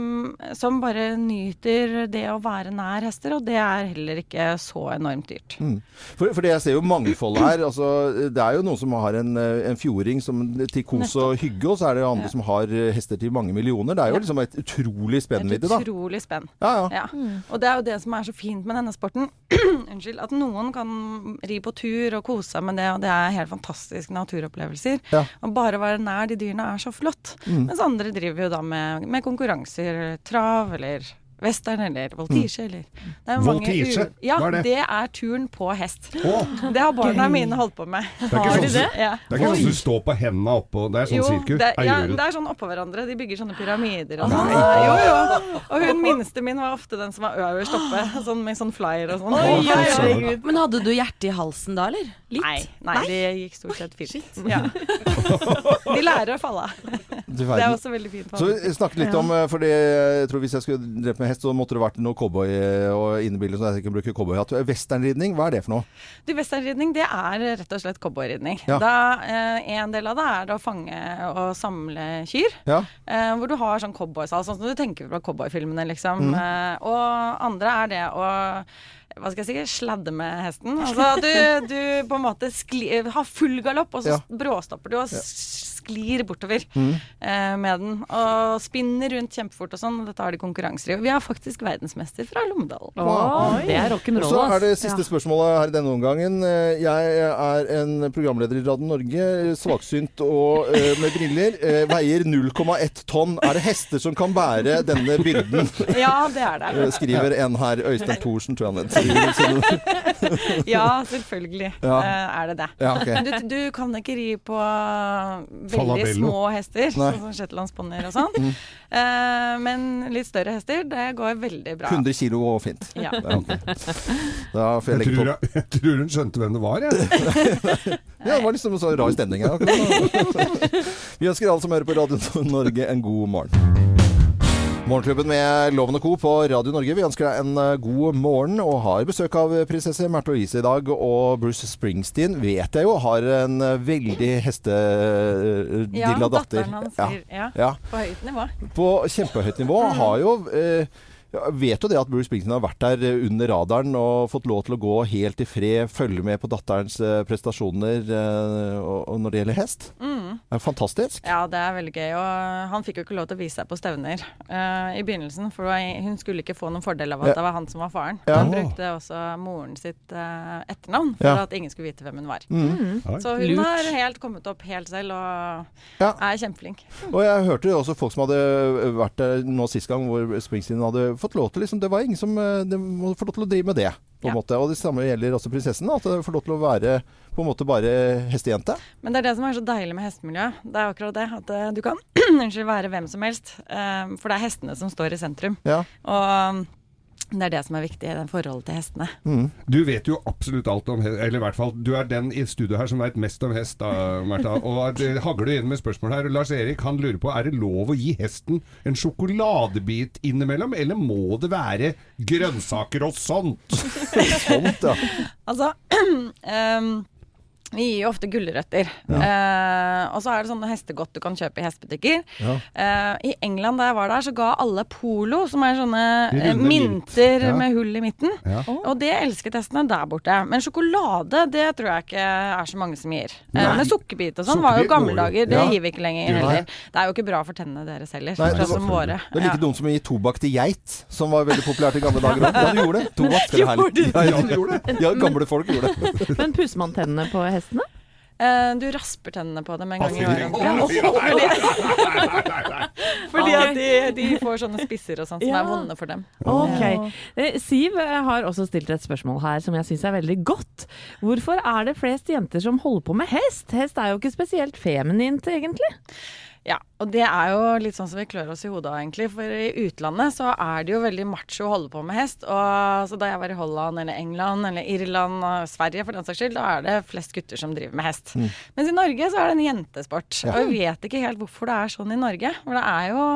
som bare nyter det å være nær hester, og det er heller ikke så enormt dyrt. Mm. For, for det jeg ser jo mangfoldet her. Altså, det er jo noen som har en, eh, en fjording som, til kos og hygge, og så er det jo andre Ja. som har eh, hester til mange millioner. Det er jo liksom et utrolig spennvidde, da. Utrolig spenn. Ja, ja. Og det er jo det som er så fint med denne sporten. *clears throat* Unnskyld. At noen kan ri på tur og kose seg med det, og det er helt fantastiske naturopplevelser. Ja. Og bare være nær de dyrene er så flott. Mm. Mens andre driver jo da med, med konkurranser, trav eller western eller voltige eller det er Voltige? Ja, Hva er det? det er turen på hest. Oh. Det har barna mine holdt på med. Det er ikke sånn, *laughs* Ja. det er ikke sånn du står på hendene oppå Det er sånn Jo, sirkus. det, ja, det er sånn oppå hverandre. De bygger sånne pyramider og sånn. Jo, jo. Og hun minste min var ofte den som var øverst oppe, sånn med sånn flyer og sånn. Oh, Ja, oi, ja, Men hadde du hjertet i halsen da, eller? Litt? Nei, nei, det gikk stort sett fint. Ja. De lærer å falle av. Det er også veldig fint. Så vi snakket litt om, for fordi jeg tror Hvis jeg skulle drept med hest, så måtte det vært noe cowboy eh, og innebildet, så jeg kunne bruke cowboyhatt. Westernridning, hva er det for noe? Du, Westernridning det er rett og slett cowboyridning. Ja. Da, eh, En del av det er å fange og samle kyr. Ja. Eh, hvor du har sånn cowboysal, sånn som du tenker på cowboyfilmene, liksom. Mm. Eh, og andre er det å hva skal jeg si, sladde med hesten. *laughs* Altså du, du på en måte skli, har full galopp, og så Ja. bråstopper du og s- sklir bortover Mm. uh, med den. Og spinner rundt kjempefort og sånn. Dette har de konkurranser i. Og Vi har faktisk verdensmester fra Lommedalen. Wow. det er rock'n'roll, Så er det siste Ja. spørsmålet her i denne omgangen. Eh, Jeg er en programleder i Radio Norge, svaksynt og uh, med briller. Uh, Veier 0,1 tonn. Er det hester som kan bære denne byrden? *laughs* Ja, det er det. Eh, Skriver en her. Øystein Thorsen, tror jeg han heter. *laughs* Ja, selvfølgelig Ja. eh, er det det. Ja, okay. Du, du kan ikke ri på veldig Falabello. små hester, sånn som shetlandsponnier og sånn. Mm. Uh, men litt større hester, det går veldig bra. 100 kilo og fint. Ja. Da får jeg Jeg tror, jeg, jeg tror hun skjønte hvem det var, jeg. *laughs* Ja, det var liksom så rar stemning her. *laughs* akkurat. Vi ønsker alle som hører på Radio Norge en god morgen. Morgenklubben med Loven og Co. på Radio Norge. Vi ønsker deg en eh, god morgen og har besøk av prinsesse Märtha Louise i dag. Og Bruce Springsteen vet jeg jo har en eh, veldig hestedilla Ja, datter. datteren hans ja. Ja. På høyt nivå. På kjempehøyt nivå. Har jo eh, Vet jo det at Bruce Springsteen har vært der eh, under radaren og fått lov til å gå helt i fred, følge med på datterens eh, prestasjoner eh, og, når det gjelder hest. Mm. Det er fantastisk. Ja, det er veldig gøy. Og han fikk jo ikke lov til å vise seg på stevner uh, i begynnelsen, for hun skulle ikke få noen fordel av at det var han som var faren. Ja. Han brukte også moren sitt uh, etternavn for Ja. at ingen skulle vite hvem hun var. Mm. Så hun Lurt. har helt kommet opp helt selv og Ja. er kjempeflink. Og jeg hørte jo også folk som hadde vært der nå sist gang, hvor Springsteen hadde fått lov til liksom, Det var ingen som eh, de må få lov til å drive med det. på en måte. Og det samme gjelder også prinsessen. At hun får lov til å være på en måte bare hestejente. Men det er det som er så deilig med hestemiljøet. Det er akkurat det. At eh, du kan *clears throat* unnskyld, være hvem som helst. eh, for det er hestene som står i sentrum. Ja. Og det er det som er viktig i det forholdet til hestene. Du vet jo absolutt alt om hest, eller i hvert fall du er den i studio her som vet mest om hest, da, Märtha. *laughs* Og det hagler du inn med spørsmål her. Lars Erik han lurer på er det lov å gi hesten en sjokoladebit innimellom, eller må det være grønnsaker og sånt? *laughs* Sånt, ja. *laughs* Altså *clears throat* ehm, vi gir jo ofte gulrøtter. Eh, og så er det sånne hestegodt du kan kjøpe i hestebutikker. Ja. Eh, I England da jeg var der, så ga alle Polo, som er sånne eh, mynter. Ja. med hull i midten. Ja. Og det elsket hestene der borte. Men sjokolade, det tror jeg ikke er så mange som gir. Eh, men sukkerbit og sånn var jo gamle dager. Det Ja. gir vi ikke lenger heller. Det er jo ikke bra for tennene deres heller. Nei, sånn det som våre. Det er like Ja. noen som å gi tobakk til geit, som var veldig populært i gamle dager òg. *laughs* Ja, du gjorde det. Tobakk skal er herlig. Ja, ja, du gjorde det. Ja, gamle folk gjorde det. Men pusser man tennene på hestene? Uh, du rasper tennene på dem en gang i året. Fordi *laughs* at de, de får sånne spisser og sånn som Ja. er vonde for dem. Ok. Eh, Siv eh, har også stilt et spørsmål her som jeg syns er veldig godt. Hvorfor er det flest jenter som holder på med hest? Hest er jo ikke spesielt feminint, egentlig. Ja, og det er jo litt sånn som vi klør oss i hodet av, egentlig. For i utlandet så er det jo veldig macho å holde på med hest. Og så da jeg var i Holland eller England eller Irland og Sverige for den saks skyld, da er det flest gutter som driver med hest. Mens i Norge så er det en jentesport. Ja. Og vi vet ikke helt hvorfor det er sånn i Norge. For det er jo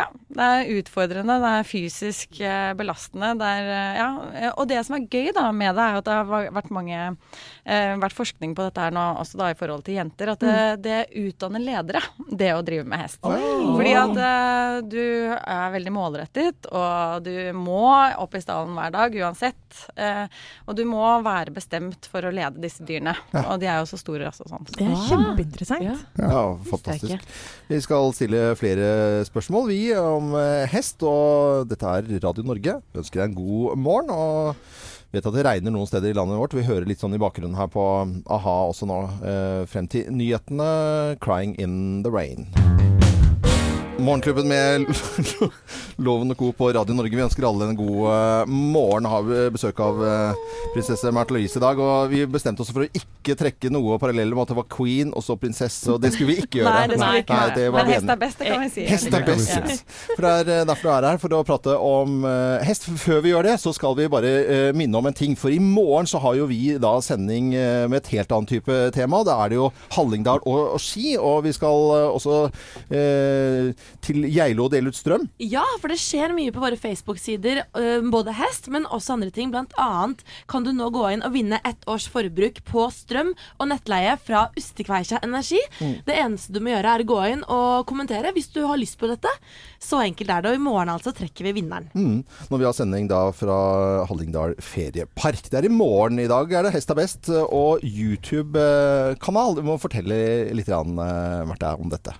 ja, det er utfordrende, det er fysisk eh, belastende. Det er, eh, ja, eh, og det som er gøy da med det, er at det har vært mange eh, vært forskning på dette her nå, også da i forhold til jenter, at det, det utdanner ledere, *laughs* det å drive med hest. Fordi at eh, du er veldig målrettet, og du må opp i stallen hver dag uansett. Eh, og du må være bestemt for å lede disse dyrene. Og de er jo så store også, sånn. Det er kjempeinteressant. Ja. Ja, fantastisk. Vi skal stille flere spørsmål, vi, om eh, hest. Og dette er Radio Norge. Vi ønsker deg en god morgen. Og vet at det regner noen steder i landet vårt. Vi hører litt sånn i bakgrunnen her på a-ha også nå. Eh, frem til nyhetene 'Crying in the Rain'. Morgenklubben med *laughs* Loven og Co. på Radio Norge. Vi ønsker alle en god eh, morgen. Har vi besøk av eh, prinsesse Märtha Louise i dag. Og vi bestemte oss for å ikke trekke noe parallell om at det var queen og så prinsesse, og det skulle vi ikke *laughs* gjøre. Nei, det skulle vi ikke gjøre. Men hest er best, det kan vi si. Hest er best. For det er eh, derfor du er her, for å prate om hest. Før vi gjør det, så skal vi bare minne om en ting. For i morgen så har jo vi da sending med et helt annet type tema. Da er det jo Hallingdal og, ski. Og vi skal også eh, til Geilo og dele ut strøm. Ja, for det skjer mye på våre Facebook-sider. øh, Både hest, men også andre ting. Blant annet kan du nå gå inn og vinne ett års forbruk på strøm og nettleie fra Ustekveikja Energi. Det eneste du må gjøre, er å gå inn og kommentere hvis du har lyst på dette. Så enkelt er det. Og i morgen altså trekker vi vinneren. Mm. Når vi har sending da fra Hallingdal feriepark. Det er i morgen i dag, er det Hest er best og YouTube-kanal. Du må fortelle litt, eh, om dette.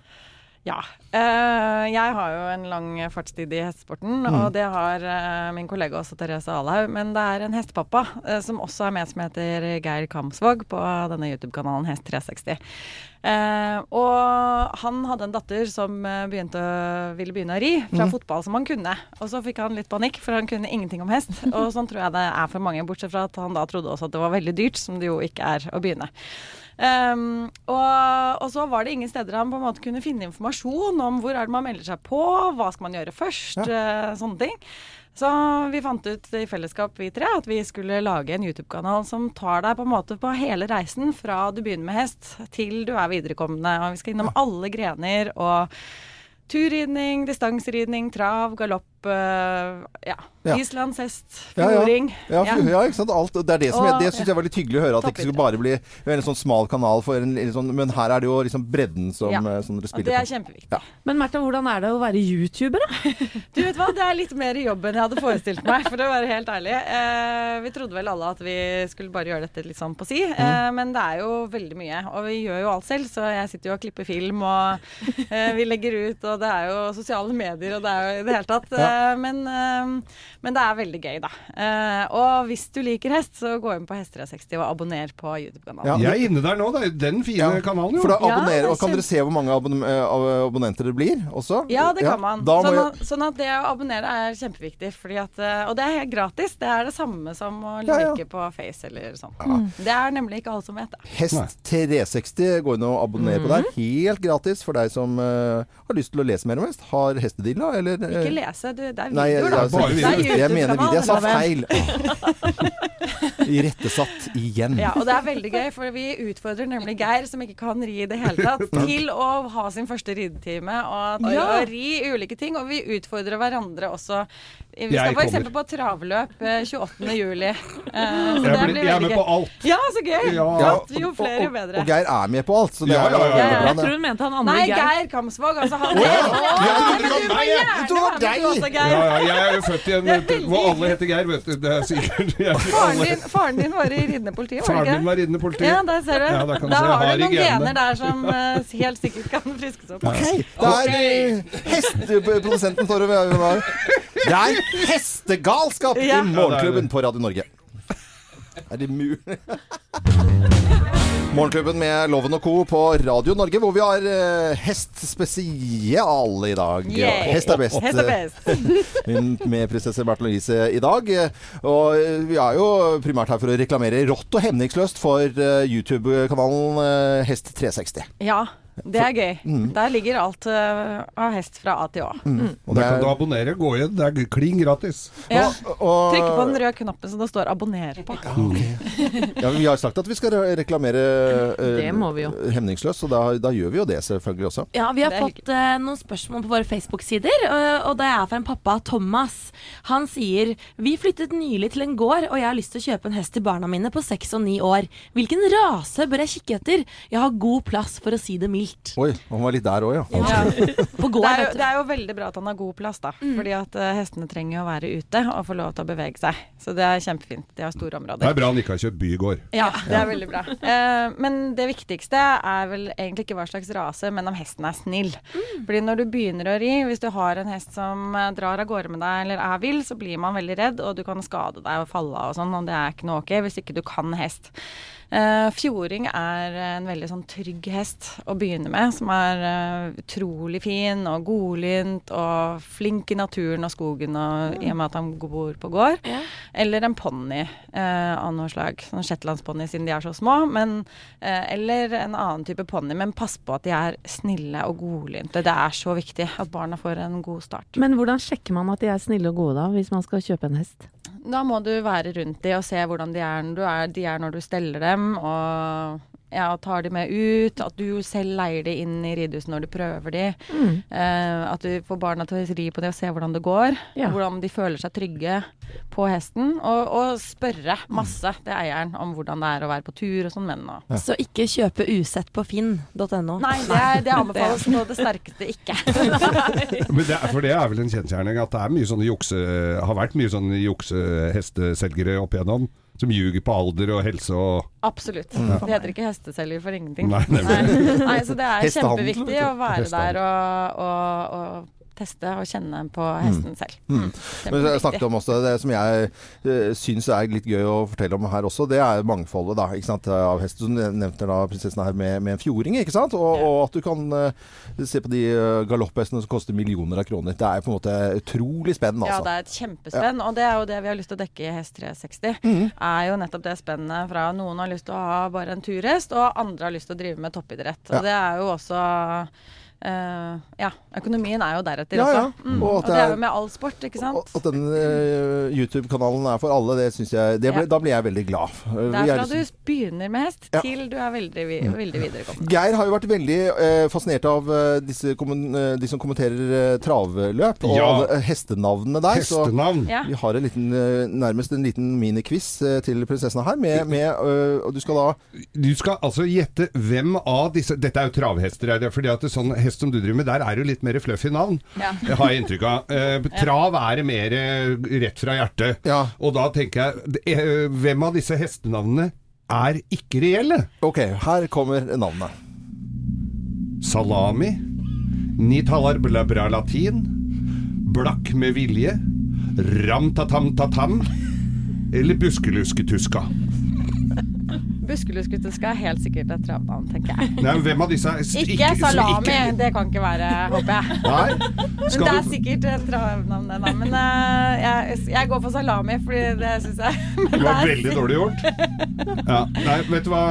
Ja. eh, jeg har jo en lang fartstid i hestesporten, og det har eh, min kollega også, Therese Alhaug. Men det er en hestepappa eh, som også er med, som heter Geir Kamsvåg på denne YouTube-kanalen Hest360. Eh, og han hadde en datter som eh, begynte, ville begynne å ri fra fotball, som han kunne. Og så fikk han litt panikk, for han kunne ingenting om hest. *laughs* Og sånn tror jeg det er for mange, bortsett fra at han da trodde også at det var veldig dyrt, som det jo ikke er å begynne. Um, og, og så var det ingen steder han på en måte kunne finne informasjon om hvor er det man melder seg på, hva skal man gjøre først, eh, sånne ting. Så vi fant ut i fellesskap vi tre at vi skulle lage en YouTube-kanal som tar deg på en måte på hele reisen fra du begynner med hest til du er viderekommende. Og vi skal innom alle grener og turridning, distanseridning, trav, galopp, eh, ja. Ja. Islandshest, Ja, ja. fjording. Ja, ja. ja. ikke sant? Alt, det er det som Og- jeg, det syns jeg var litt hyggelig å høre. At det ikke skulle bare bli en sånn smal kanal, for en, en sånn, men her er det jo liksom bredden som, Ja. eh, som dere Og på. det er kjempeviktig. Ja. Men Märtha, hvordan er det å være YouTuber, da? *laughs* Du vet hva, Det er litt mer jobb enn jeg hadde forestilt meg, for å være helt ærlig. Eh, vi trodde vel alle at vi skulle bare gjøre dette litt sånn på si, eh, men det er jo veldig mye. Og vi gjør jo alt selv, så jeg sitter jo og klipper film, og eh, vi legger ut, og det er jo sosiale medier, og det er jo i det hele tatt. Eh, men, eh, men det er veldig gøy, da. Eh, og hvis du liker hest, så gå inn på Hest360 og abonner på YouTube-kanalen. Ja. Jeg er inne der nå, det er den fine Ja, kanalen, jo. For da Ja, abonnerer, er og Kan dere se hvor mange abon abonnenter det blir også? Ja, det kan man. Sånn at, sånn at det å abonnere er kjempeviktig. Fordi at, og det er helt gratis. Det er det samme som å Ja, ja. like på Face eller sånn. Det er nemlig ikke alle som vet det. Hest 360 gå inn og abonner på der. Helt gratis for deg som uh, har lyst til å lese mer om hest. Har hestedilla, eller? Ikke lese, du, det er Nei, jeg, da. Bare Bare jeg, jeg mener video. Jeg sa feil. Irettesatt igjen. Ja, og det er veldig gøy, for vi utfordrer nemlig Geir, som ikke kan ri i det hele tatt, til å ha sin første ridetime og til Ja. å ri ulike ting. Og vi utfordrer hverandre også. Vi skal f.eks. på travløp eh, 28. juli. Eh, så det blir, jeg er med gøy. på alt. Ja, så gøy! Ja. Ja, jo flere, jo og, bedre. og Geir er med på alt, så det Ja, er ja, ja, ja. Jeg tror hun mente han andre Nei, Geir. Geir Kamsvåg. Altså, han oh, ja. Ja, Jeg trodde det var du Geir. Ja, ja, jeg er jo født i en er veldig- hvor alle heter Geir, vet du. Det er sikkert jeg, Faren din, faren din var i ridende politi, var Faren det min ikke? var ridende politi. Ja, der ser du. Ja, da kan du da se, har har du noen genene. gener der som uh, helt sikkert kan friskes opp. Okay. det er okay. hesteprodusenten står og vever. Det er hestegalskap i Ja. Morgenklubben på Radio Norge. Er det mulig? Morgenklubben med Loven og Co. på Radio Norge, hvor vi har eh, hest spesial i dag. Yeah. Hest er best. Hest er best. *laughs* med, prinsesse Bertel Louise i dag. Og eh, vi er jo primært her for å reklamere rått og hemningsløst for eh, YouTube-kanalen eh, Hest 360. Ja, det er gøy. Mm. Der ligger alt uh, av hest fra A til Å. Og Der kan du er, abonnere. Gå inn. Det er klin gratis. Ja. og, Trykk på den røde knappen som det står 'abonner' på. Ja, vi har sagt at vi skal re- reklamere uh, Det må vi jo. hemningsløst, og da, da gjør vi jo det selvfølgelig også. Ja, vi har fått uh, noen spørsmål på våre Facebook-sider, og, og det er fra en pappa, Thomas. Han sier Vi flyttet nylig til en gård, og jeg har lyst til å kjøpe en hest til barna mine på seks og ni år. Hvilken rase bør jeg kikke etter? Jeg har god plass, for å si det mildt. Oi, han var litt der òg, ja. Ja. På gård, Det er, jo, det er jo veldig bra at han har god plass, da. Fordi at eh, hestene trenger å være ute og få lov til å bevege seg. Så det er kjempefint. De har store områder. Det er bra han ikke har kjøpt bygård. Ja, det er veldig bra. Eh, men det viktigste er vel egentlig ikke hva slags rase, men om hesten er snill. Fordi når du begynner å ri, hvis du har en hest som eh, drar av gårde med deg eller er vill, så blir man veldig redd, og du kan skade deg og falle av og sånn, og det er ikke noe ok hvis ikke du kan hest. Eh, fjording er en veldig sånn trygg hest å begynne med, som er uh, utrolig fin og godlynt og flink i naturen og skogen og, i og med at han bor på gård. Ja. Eller en ponni uh, av noe slag. Sånn shetlandsponni siden de er så små. Men, eller en annen type ponni. Men pass på at de er snille og godlynte. Det er så viktig at barna får en god start. Men hvordan sjekker man at de er snille og gode da, hvis man skal kjøpe en hest? Da må du være rundt de og se hvordan de er når du, er, de er når du steller dem. Og ja, tar de med ut. At du selv leier de inn i ridehuset når du prøver de. Eh, at du får barna til å ri på de og se hvordan det går. Ja. Hvordan de føler seg trygge på hesten. Og, og spørre masse til eieren om hvordan det er å være på tur og sånn. med nå. Så ikke kjøpe usett på finn.no. Nei, det, er- det anbefales på det sterkeste ikke. *laughs* *laughs* Men det er, for det er vel en kjensgjerning at det er mye sånne jukse, har vært mye sånne juksehesteselgere opp igjennom. Som ljuger på alder og helse og Absolutt. Det heter ikke hesteselger for ingenting. Nei, Nei. Nei, så det er kjempeviktig å være der og, og, og teste og kjenne på hesten selv. Mm. Men jeg snakket om også det som jeg uh, syns er litt gøy å fortelle om her også, det er mangfoldet da, av hester. Som nevnte da prinsessen her med, med en fjording, ikke sant? Og, og at du kan uh, se på de uh, galopphestene som koster millioner av kroner. Det er på en måte utrolig spennende, Ja, altså. det er et kjempespenn, og det er jo det vi har lyst til å dekke i Hest 360. Mm. Er jo nettopp det spennet fra noen har lyst til å ha bare en turhest, og andre har lyst til å drive med toppidrett. Og Ja. det er jo også eh, ja, økonomien er jo deretter Ja, ja. også. Mm. Og Og, at det det er er- jo med all sport, ikke sant. Og At den uh, YouTube-kanalen er for alle, det synes jeg det ble, Ja. Da blir jeg veldig glad. Uh, Det er er fra liksom- du begynner med hest, Ja. til du er veldig, vi- veldig viderekommende. Geir har jo vært veldig uh, fascinert av eh, disse eh, de som kommenterer eh, travløp, og Ja. alle eh, hestenavnene der. Hestenavn. Ja. Så vi har en liten, eh, nærmest en liten miniquiz eh, til prinsessen her. Med, med, eh, og du skal da Du skal altså gjette hvem av disse Dette er jo travhester, er det, fordi at det, sånn hest som du driver med, der er det jo litt mer fluffy navn. Ja. *laughs* Har jeg inntrykk av. Eh, trav er det mer eh, rett fra hjertet. Ja. Og da tenker jeg eh, Hvem av disse hestenavnene er ikke reelle? OK, her kommer navnet. Salami. Ni talar bra latin. Blakk med vilje. Ram-ta-tam-ta-tam. Eller buskelusketuska. Buskeluskutuska skal helt sikkert et travnavn, tenker jeg. Nei, men hvem av disse st- Ikke salami, ikke- det kan ikke være, håper jeg. Nei. Men det er du- sikkert et travnavn, det da. Men uh, jeg, jeg går for salami, fordi det syns jeg *laughs* Det var veldig dårlig gjort. Ja. Nei, vet du hva,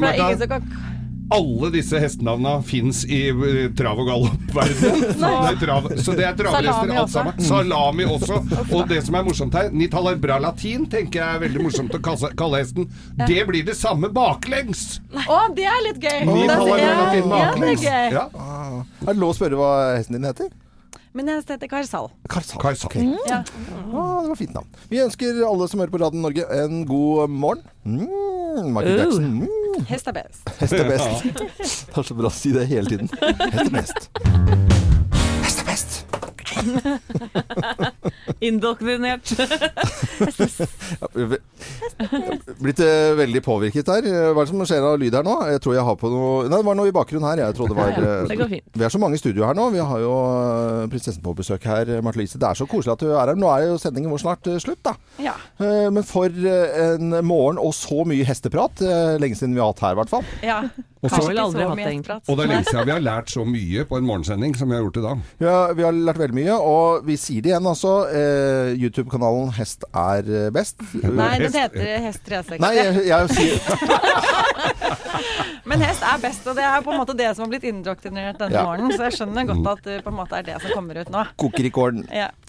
For alle disse hestenavna fins i eh, trav- og galoppverdenen. *laughs* Så, trav- så det er travhester Salami alt sammen. Salami også. *laughs* Og det som er morsomt her, ni taler bra latin, tenker jeg er veldig morsomt å kalle, hesten. Det blir det samme baklengs! Å, det er litt gøy! Nitalar bra ja, latin ja, det er baklengs. Er det lov å spørre hva hesten din heter? Min hest heter Karsal. Karsal. Karsal. Ok. Ja. Ah, det var fint navn. Vi ønsker alle som hører på Radio Norge en god morgen. Mm, Michael Oh. Jackson. Mm, Hest er best. hest er best. *laughs* Det er så bra å si det hele tiden. Hest er best. Er. *laughs* Indoktrinert. *laughs* Blitt eh, veldig påvirket der. Hva er det som skjer av lyd her nå? Jeg tror jeg har på noe Nei, det var noe i bakgrunnen her. Jeg trodde det var eh, Det går fint. Vi er så mange i studio her nå. Vi har jo eh, prinsessen på besøk her, Marte Lise. Det er så koselig at du er her. Nå er jo sendingen vår snart eh, slutt, da. Ja. Eh, Men for eh, en morgen og så mye hesteprat. eh, Lenge siden vi har hatt her, i hvert fall. ja. Og så- Har vel aldri så hatt mye det, egentlig. Og det er lenge *laughs* siden vi har lært så mye på en morgensending som vi har gjort i dag. Vi har, vi har lært veldig mye, og vi sier det igjen, altså. Eh, YouTube-kanalen Hest er eh, best. *laughs* Nei, den heter Hest 360. Nei, jeg, jeg sier *laughs* Men hest er best, og det er på en måte det som har blitt indoktrinert denne Ja. morgenen. Så jeg skjønner godt at det på en måte er det som kommer ut nå. koker i kålen.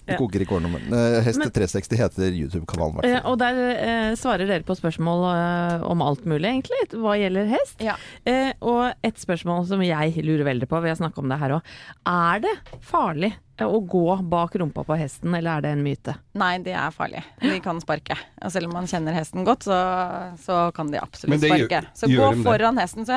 Ja. Koker i men, eh, Hest 360 heter YouTube-kanalen, Eh, og der eh, svarer dere på spørsmål eh, om alt mulig, egentlig, hva gjelder hest. Ja. Eh, og et spørsmål som jeg lurer veldig på, vi har snakka om det her òg. Er det farlig å gå bak rumpa på hesten, eller er det en myte? Nei, det er farlig. De kan sparke. Og selv om man kjenner hesten godt, så, så kan de absolutt gjør- sparke. Så gjør gå de det? foran hesten. Så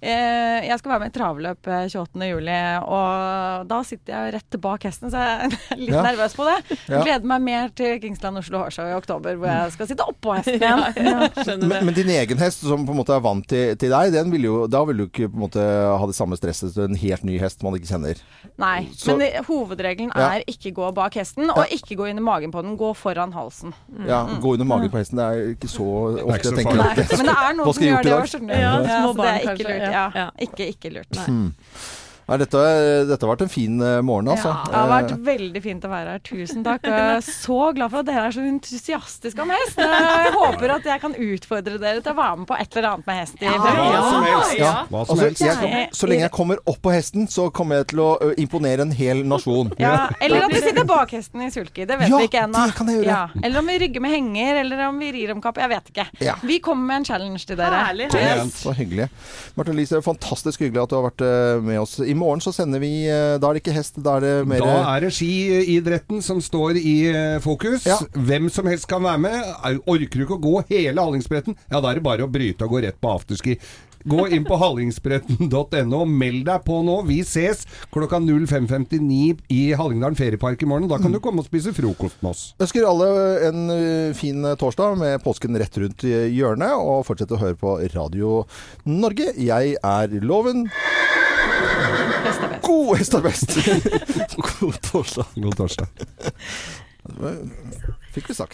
eh, jeg skal være med i travløp eh, 28. juli, og da sitter jeg rett bak hesten, så jeg *laughs* er litt Ja. nervøs på det. Ja. Gleder meg mer til Kingsland Oslo Hårshow i oktober, hvor jeg skal sitte oppå hesten *laughs* igjen. Ja, Men, men din egen hest, som på en måte er vant til, til deg, den vil jo, da vil du ikke på en måte ha det samme stresset som en helt ny hest man ikke kjenner. Nei, Så- men det- hovedregelen Ja. er ikke gå bak hesten, og ikke gå inn i magen på den. Gå foran halsen. Ja, Gå under magen på hesten, det er ikke så ofte jeg tenker at det Men det er *laughs* noen som gjør det òg, skjønner du. Ja, små så det er ikke kanskje, lurt. ja. Ja. Ja. Ikke, ikke lurt. Nei, dette, dette har vært en fin eh, morgen, altså. Det har vært veldig fint å være her. Tusen takk. Jeg er så glad for at dere er så entusiastiske om hest. Jeg håper at jeg kan utfordre dere til å være med på et eller annet med hest i Hva fremtiden. som helst. Ja. Hva som Altså, jeg, så lenge jeg kommer opp på hesten, så kommer jeg til å imponere en hel nasjon. Ja, eller at vi sitter bak hesten i sulky. Det vet Ja, vi ikke ennå. Ja. Eller om vi rygger med henger, eller om vi rir om kapp. Jeg vet ikke. Ja. Vi kommer med en challenge til dere. Herlig. Så hyggelig. Marte Lise, fantastisk hyggelig at du har vært eh, med oss. I morgen så sender vi eh, Da er det ikke hest, da er det mer Da er det skiidretten som står i eh, fokus. Ja. Hvem som helst kan være med. Er- Orker du ikke å gå hele Hallingsbretten, ja da er det bare å bryte og gå rett på afterski. Gå inn på *laughs* hallingsbretten.no og meld deg på nå. Vi ses klokka 05.59 i Hallingdalen feriepark i morgen. Da kan du komme og spise frokost med oss. Ønsker alle en fin torsdag med påsken rett rundt hjørnet, og fortsett å høre på Radio Norge. Jeg er Loven. God hest er best! *laughs* God torsdag. God torsdag. Fikk vi sagt.